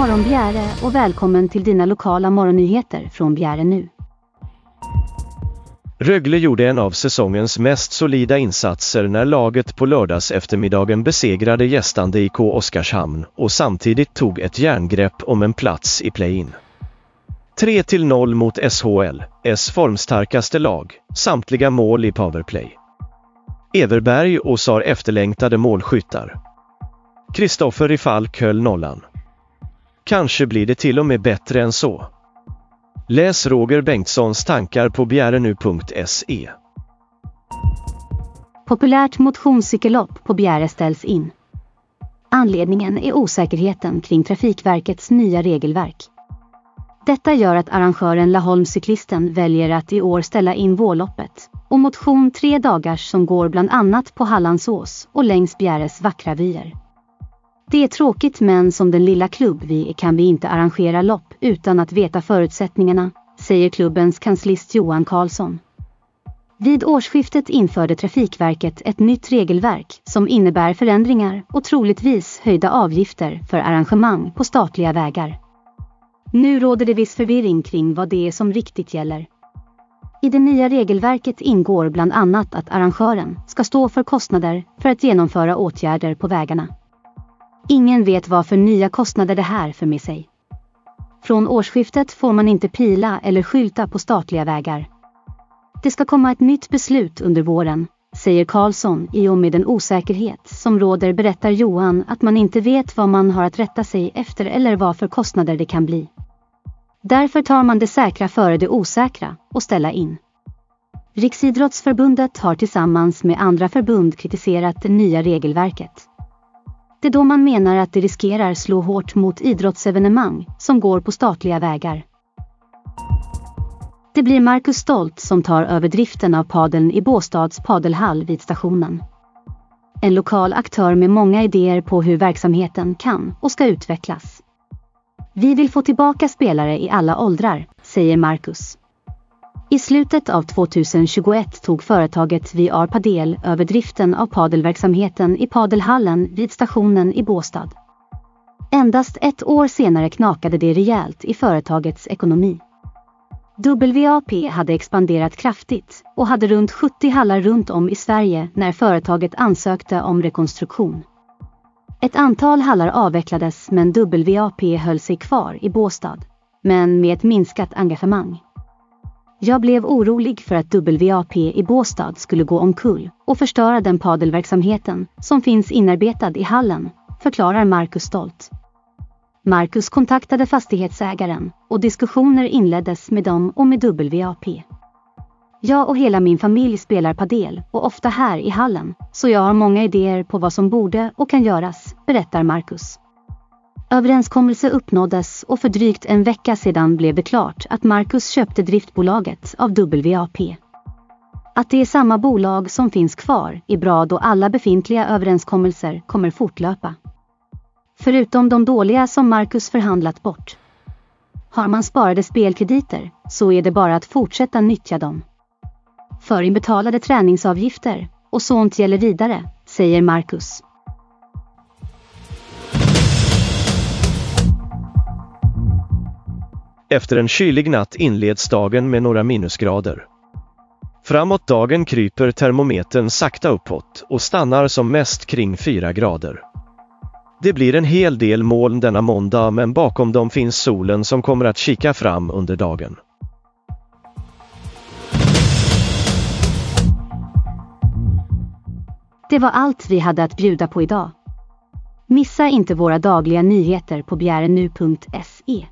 morgon Bjäre och välkommen till dina lokala morgonnyheter från Bjäre nu. Rögle gjorde en av säsongens mest solida insatser när laget på lördags eftermiddagen besegrade gästande IK Oskarshamn och samtidigt tog ett järngrepp om en plats i play-in. 3-0 mot SHL, S formstarkaste lag, samtliga mål i powerplay. Everberg och Sar efterlängtade målskyttar. Kristoffer Rifalk höll nollan. Kanske blir det till och med bättre än så. Läs Roger Bengtssons tankar på bjärenu.se. Populärt motionscykellopp på Bjäre ställs in. Anledningen är osäkerheten kring Trafikverkets nya regelverk. Detta gör att arrangören Laholmscyklisten väljer att i år ställa in vårloppet och motion tre dagars som går bland annat på Hallandsås och längs Bjäres vackra vyer. Det är tråkigt men som den lilla klubb vi är kan vi inte arrangera lopp utan att veta förutsättningarna, säger klubbens kanslist Johan Karlsson. Vid årsskiftet införde Trafikverket ett nytt regelverk som innebär förändringar och troligtvis höjda avgifter för arrangemang på statliga vägar. Nu råder det viss förvirring kring vad det är som riktigt gäller. I det nya regelverket ingår bland annat att arrangören ska stå för kostnader för att genomföra åtgärder på vägarna. Ingen vet vad för nya kostnader det här för med sig. Från årsskiftet får man inte pila eller skylta på statliga vägar. Det ska komma ett nytt beslut under våren, säger Karlsson i och med den osäkerhet som råder berättar Johan att man inte vet vad man har att rätta sig efter eller vad för kostnader det kan bli. Därför tar man det säkra före det osäkra och ställa in. Riksidrottsförbundet har tillsammans med andra förbund kritiserat det nya regelverket. Det är då man menar att det riskerar slå hårt mot idrottsevenemang som går på statliga vägar. Det blir Marcus Stolt som tar över driften av padeln i Båstads padelhall vid stationen. En lokal aktör med många idéer på hur verksamheten kan och ska utvecklas. Vi vill få tillbaka spelare i alla åldrar, säger Marcus. I slutet av 2021 tog företaget VR Padel över driften av padelverksamheten i padelhallen vid stationen i Båstad. Endast ett år senare knakade det rejält i företagets ekonomi. WAP hade expanderat kraftigt och hade runt 70 hallar runt om i Sverige när företaget ansökte om rekonstruktion. Ett antal hallar avvecklades men WAP höll sig kvar i Båstad, men med ett minskat engagemang. Jag blev orolig för att WAP i Båstad skulle gå omkull och förstöra den padelverksamheten som finns inarbetad i hallen, förklarar Marcus stolt. Marcus kontaktade fastighetsägaren och diskussioner inleddes med dem och med WAP. Jag och hela min familj spelar padel och ofta här i hallen, så jag har många idéer på vad som borde och kan göras, berättar Marcus. Överenskommelse uppnåddes och för drygt en vecka sedan blev det klart att Marcus köpte driftbolaget av WAP. Att det är samma bolag som finns kvar är bra då alla befintliga överenskommelser kommer fortlöpa. Förutom de dåliga som Marcus förhandlat bort. Har man sparade spelkrediter så är det bara att fortsätta nyttja dem. Förinbetalade träningsavgifter och sånt gäller vidare, säger Marcus. Efter en kylig natt inleds dagen med några minusgrader. Framåt dagen kryper termometern sakta uppåt och stannar som mest kring 4 grader. Det blir en hel del moln denna måndag men bakom dem finns solen som kommer att kika fram under dagen. Det var allt vi hade att bjuda på idag. Missa inte våra dagliga nyheter på bjärenu.se.